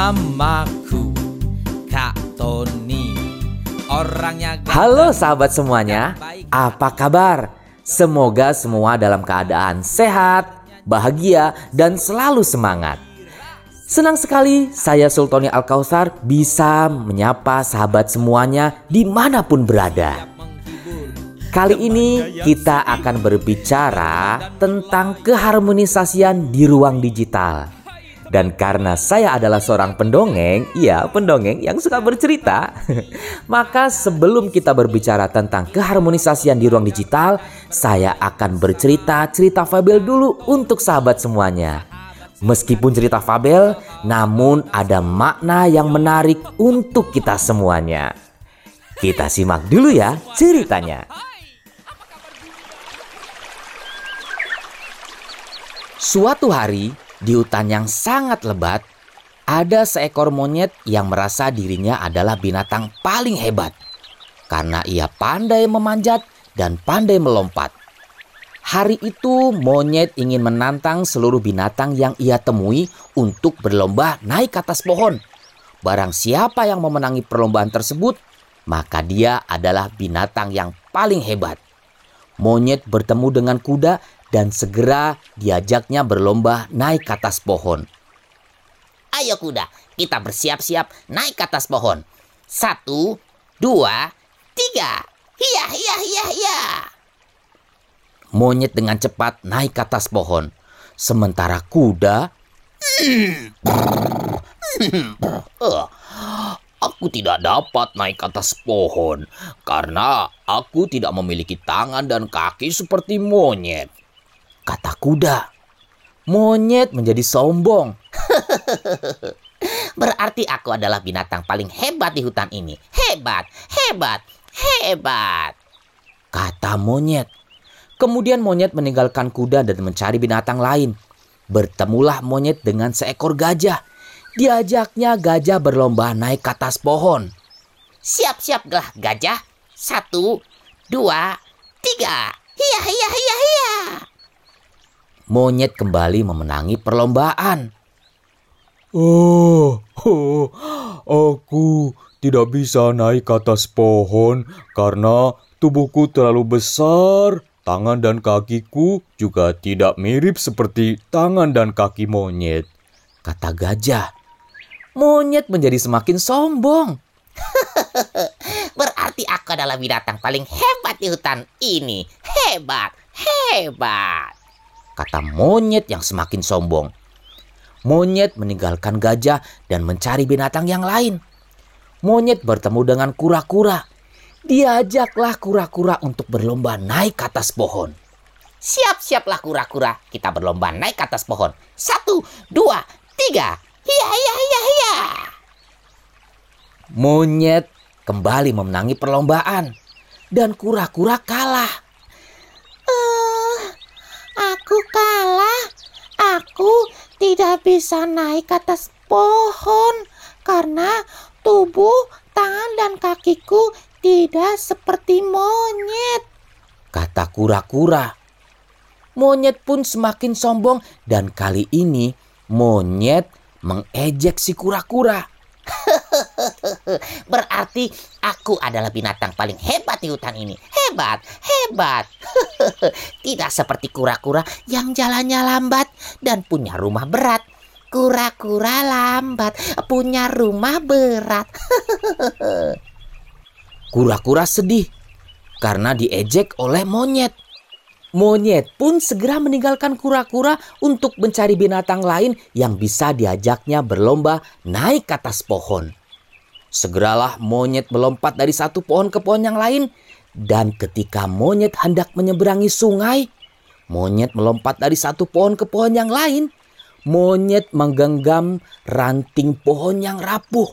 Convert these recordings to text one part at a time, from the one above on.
Namaku Kak Tony Orangnya ganteng, Halo sahabat semuanya, apa kabar? Semoga semua dalam keadaan sehat, bahagia, dan selalu semangat. Senang sekali saya Sultoni Alkausar bisa menyapa sahabat semuanya di mana pun berada. Kali ini kita akan berbicara tentang keharmonisasian di ruang digital. Dan karena saya adalah seorang pendongeng, ya pendongeng yang suka bercerita, maka sebelum kita berbicara tentang keharmonisasian di ruang digital, saya akan bercerita cerita fabel dulu untuk sahabat semuanya. Meskipun cerita fabel, namun ada makna yang menarik untuk kita semuanya. Kita simak dulu ya ceritanya. Suatu hari, di hutan yang sangat lebat, ada seekor monyet yang merasa dirinya adalah binatang paling hebat karena ia pandai memanjat dan pandai melompat. Hari itu, monyet ingin menantang seluruh binatang yang ia temui untuk berlomba naik ke atas pohon. Barang siapa yang memenangi perlombaan tersebut, maka dia adalah binatang yang paling hebat. Monyet bertemu dengan kuda dan segera diajaknya berlomba naik ke atas pohon. Ayo kuda, kita bersiap-siap naik ke atas pohon. Satu, dua, tiga. Hiya, hiya, hiya, hiya. Monyet dengan cepat naik ke atas pohon. Sementara kuda Eh, aku tidak dapat naik ke atas pohon karena aku tidak memiliki tangan dan kaki seperti monyet. Kata kuda. Monyet menjadi sombong. Berarti aku adalah binatang paling hebat di hutan ini. Hebat, hebat, hebat. Kata monyet. Kemudian monyet meninggalkan kuda dan mencari binatang lain. Bertemulah monyet dengan seekor gajah. Diajaknya gajah berlomba naik ke atas pohon. Siap-siaplah gajah. Satu, dua, tiga. Hiya, hiya, hiya, hiya. Monyet kembali memenangi perlombaan. Oh, oh, aku tidak bisa naik ke atas pohon karena tubuhku terlalu besar. Tangan dan kakiku juga tidak mirip seperti tangan dan kaki monyet. Kata gajah. Monyet menjadi semakin sombong. Berarti aku adalah binatang paling hebat di hutan ini. Hebat, hebat. Kata monyet yang semakin sombong. Monyet meninggalkan gajah dan mencari binatang yang lain. Monyet bertemu dengan kura-kura. Diajaklah kura-kura untuk berlomba naik ke atas pohon. Siap-siaplah kura-kura. Kita berlomba naik ke atas pohon. Satu, dua, tiga. Hiya, hiya, hiya, hiya. Monyet kembali memenangi perlombaan. Dan kura-kura kalah. Aku kalah. Aku tidak bisa naik ke atas pohon karena tubuh, tangan, dan kakiku tidak seperti monyet. Kata kura-kura. Monyet pun semakin sombong dan kali ini monyet mengejek si kura-kura. Berarti aku adalah binatang paling hebat di hutan ini. Hebat, hebat. Tidak seperti kura-kura yang jalannya lambat dan punya rumah berat. Kura-kura lambat, punya rumah berat. Kura-kura sedih karena diejek oleh monyet. Monyet pun segera meninggalkan kura-kura untuk mencari binatang lain yang bisa diajaknya berlomba naik ke atas pohon. Segeralah monyet melompat dari satu pohon ke pohon yang lain dan ketika monyet hendak menyeberangi sungai, monyet melompat dari satu pohon ke pohon yang lain. Monyet menggenggam ranting pohon yang rapuh.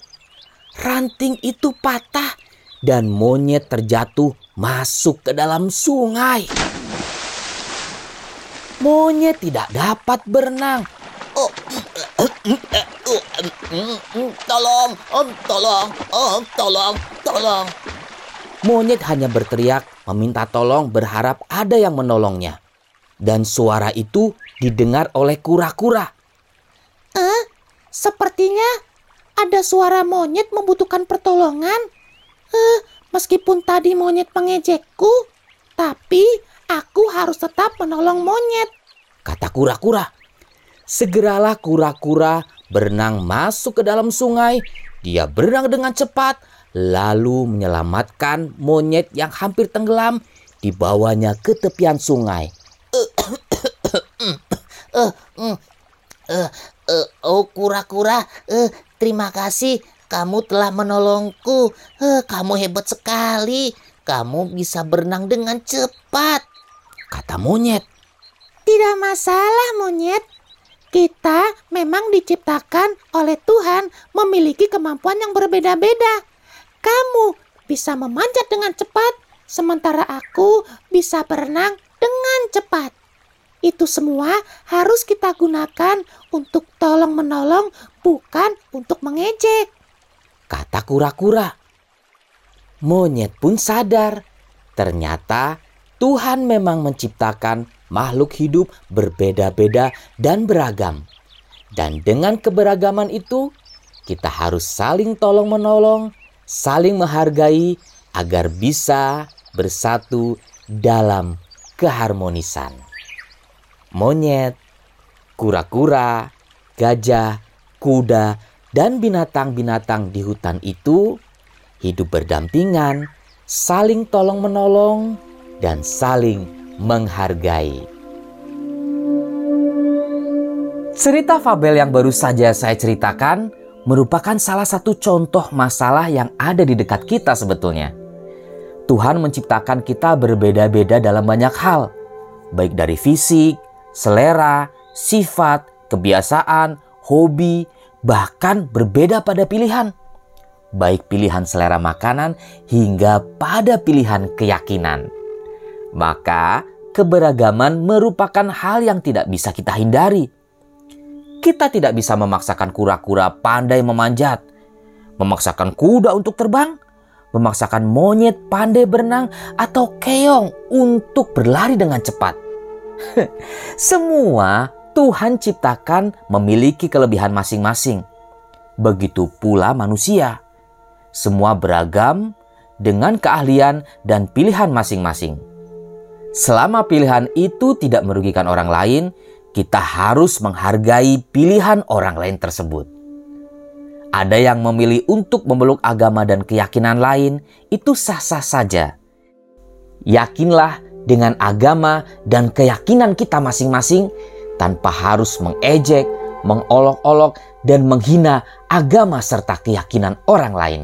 Ranting itu patah dan monyet terjatuh masuk ke dalam sungai. Monyet tidak dapat berenang. Oh, tolong, om, tolong, om, tolong, tolong. Monyet hanya berteriak meminta tolong berharap ada yang menolongnya. Dan suara itu didengar oleh kura-kura. Eh, sepertinya ada suara monyet membutuhkan pertolongan. Eh, meskipun tadi monyet mengejekku, tapi aku harus tetap menolong monyet. Kata kura-kura. Segeralah kura-kura berenang masuk ke dalam sungai. Dia berenang dengan cepat, lalu menyelamatkan monyet yang hampir tenggelam, dibawanya ke tepian sungai. Eh, eh, eh, oh kura-kura, eh, terima kasih. Kamu telah menolongku. Eh, kamu hebat sekali. Kamu bisa berenang dengan cepat. Kata monyet. Tidak masalah, monyet. Kita memang diciptakan oleh Tuhan memiliki kemampuan yang berbeda-beda. Kamu bisa memanjat dengan cepat, sementara aku bisa berenang dengan cepat. Itu semua harus kita gunakan untuk tolong-menolong, bukan untuk mengejek. Kata kura-kura. Monyet pun sadar. Ternyata Tuhan memang menciptakan makhluk hidup berbeda-beda dan beragam. Dan dengan keberagaman itu, kita harus saling tolong-menolong, saling menghargai agar bisa bersatu dalam keharmonisan. Monyet, kura-kura, gajah, kuda, dan binatang-binatang di hutan itu hidup berdampingan, saling tolong-menolong, dan saling menghargai. Cerita fabel yang baru saja saya ceritakan merupakan salah satu contoh masalah yang ada di dekat kita sebetulnya. Tuhan menciptakan kita berbeda-beda dalam banyak hal, baik dari fisik, selera, sifat, kebiasaan, hobi, bahkan berbeda pada pilihan. Baik pilihan selera makanan hingga pada pilihan keyakinan. Maka keberagaman merupakan hal yang tidak bisa kita hindari. Kita tidak bisa memaksakan kura-kura pandai memanjat, memaksakan kuda untuk terbang, memaksakan monyet pandai berenang, atau keong untuk berlari dengan cepat. Semua Tuhan ciptakan memiliki kelebihan masing-masing. Begitu pula manusia. Semua beragam dengan keahlian dan pilihan masing-masing. Selama pilihan itu tidak merugikan orang lain, kita harus menghargai pilihan orang lain tersebut. Ada yang memilih untuk memeluk agama dan keyakinan lain, itu sah-sah saja. Yakinlah dengan agama dan keyakinan kita masing-masing tanpa harus mengejek, mengolok-olok, dan menghina agama serta keyakinan orang lain.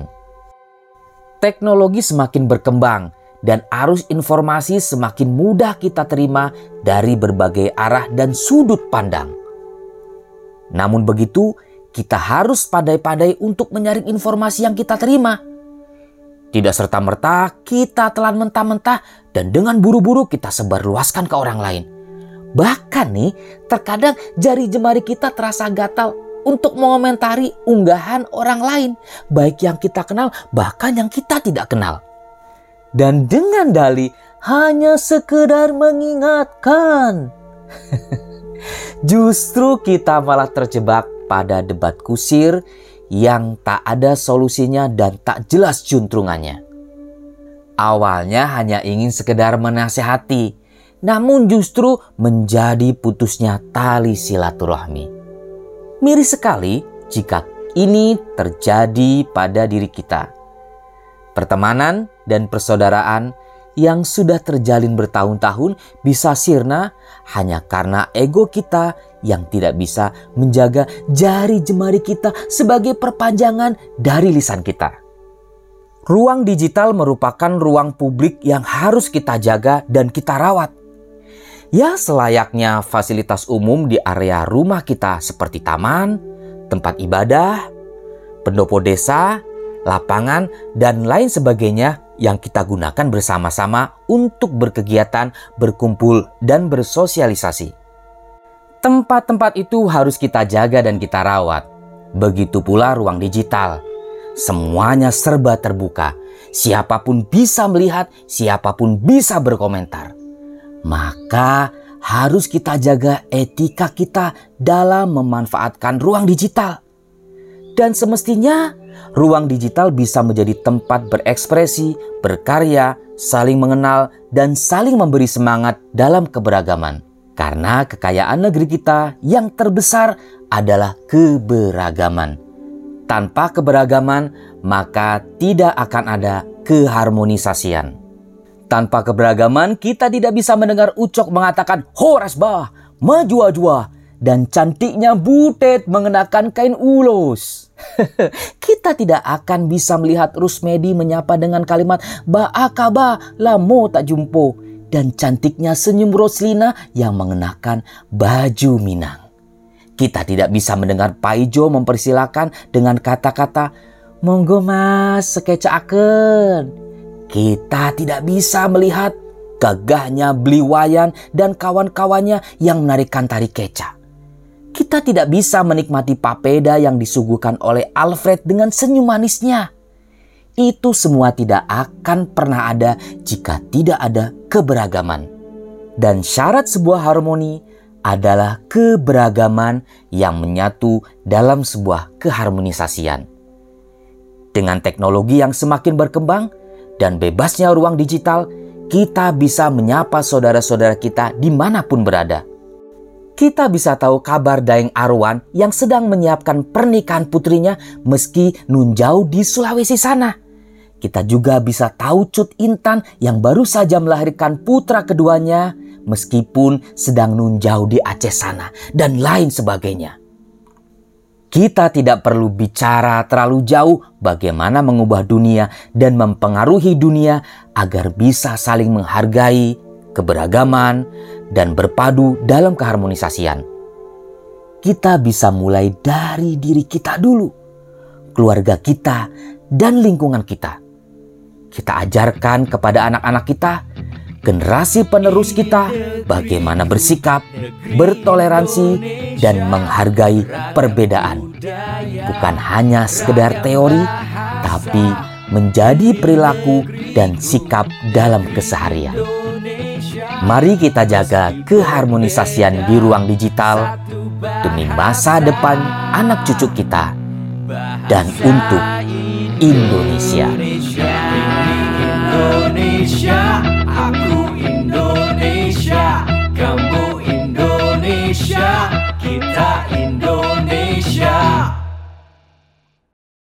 Teknologi semakin berkembang dan arus informasi semakin mudah kita terima dari berbagai arah dan sudut pandang. Namun begitu, kita harus pandai-pandai untuk menyaring informasi yang kita terima. Tidak serta-merta kita telan mentah-mentah dan dengan buru-buru kita sebarluaskan ke orang lain. Bahkan nih, terkadang jari jemari kita terasa gatal untuk mengomentari unggahan orang lain, baik yang kita kenal bahkan yang kita tidak kenal dan dengan dali hanya sekedar mengingatkan. Justru kita malah terjebak pada debat kusir yang tak ada solusinya dan tak jelas juntrungannya. Awalnya hanya ingin sekedar menasehati, namun justru menjadi putusnya tali silaturahmi. Miris sekali jika ini terjadi pada diri kita. Pertemanan dan persaudaraan yang sudah terjalin bertahun-tahun bisa sirna hanya karena ego kita yang tidak bisa menjaga jari jemari kita sebagai perpanjangan dari lisan kita. Ruang digital merupakan ruang publik yang harus kita jaga dan kita rawat. Ya, selayaknya fasilitas umum di area rumah kita seperti taman, tempat ibadah, pendopo desa, lapangan, dan lain sebagainya yang kita gunakan bersama-sama untuk berkegiatan, berkumpul, dan bersosialisasi. Tempat-tempat itu harus kita jaga dan kita rawat. Begitu pula ruang digital. Semuanya serba terbuka. Siapa pun bisa melihat, siapa pun bisa berkomentar. Maka harus kita jaga etika kita dalam memanfaatkan ruang digital Dan semestinya ruang digital bisa menjadi tempat berekspresi, berkarya, saling mengenal, dan saling memberi semangat dalam keberagaman. Karena kekayaan negeri kita yang terbesar adalah keberagaman. Tanpa keberagaman, maka tidak akan ada keharmonisasian. Tanpa keberagaman, kita tidak bisa mendengar Ucok mengatakan, Horas bah, maju ajwa, dan cantiknya Butet mengenakan kain ulos. kita tidak akan bisa melihat Rusmedi menyapa dengan kalimat Ba'akaba lamo tak jumpo dan cantiknya senyum Roslina yang mengenakan baju Minang. Kita tidak bisa mendengar Paijo mempersilahkan dengan kata-kata Monggo mas sekecaaken. Kita tidak bisa melihat gagahnya Bliwayan dan kawan-kawannya yang menarikan tari keca kita tidak bisa menikmati papeda yang disuguhkan oleh Alfred dengan senyum manisnya. Itu semua tidak akan pernah ada jika tidak ada keberagaman. Dan syarat sebuah harmoni adalah keberagaman yang menyatu dalam sebuah keharmonisasian. Dengan teknologi yang semakin berkembang dan bebasnya ruang digital, kita bisa menyapa saudara-saudara kita di mana pun berada kita bisa tahu kabar Daeng Arwan yang sedang menyiapkan pernikahan putrinya meski nun jauh di Sulawesi sana. Kita juga bisa tahu Cut Intan yang baru saja melahirkan putra keduanya meskipun sedang nun jauh di Aceh sana dan lain sebagainya. Kita tidak perlu bicara terlalu jauh bagaimana mengubah dunia dan mempengaruhi dunia agar bisa saling menghargai keberagaman, dan berpadu dalam keharmonisasian. Kita bisa mulai dari diri kita dulu, keluarga kita, dan lingkungan kita. Kita ajarkan kepada anak-anak kita, generasi penerus kita, bagaimana bersikap, bertoleransi, dan menghargai perbedaan. Bukan hanya sekedar teori, tapi menjadi perilaku dan sikap dalam keseharian. Mari kita jaga keharmonisasian di ruang digital demi masa depan anak cucu kita dan untuk Indonesia. Indonesia.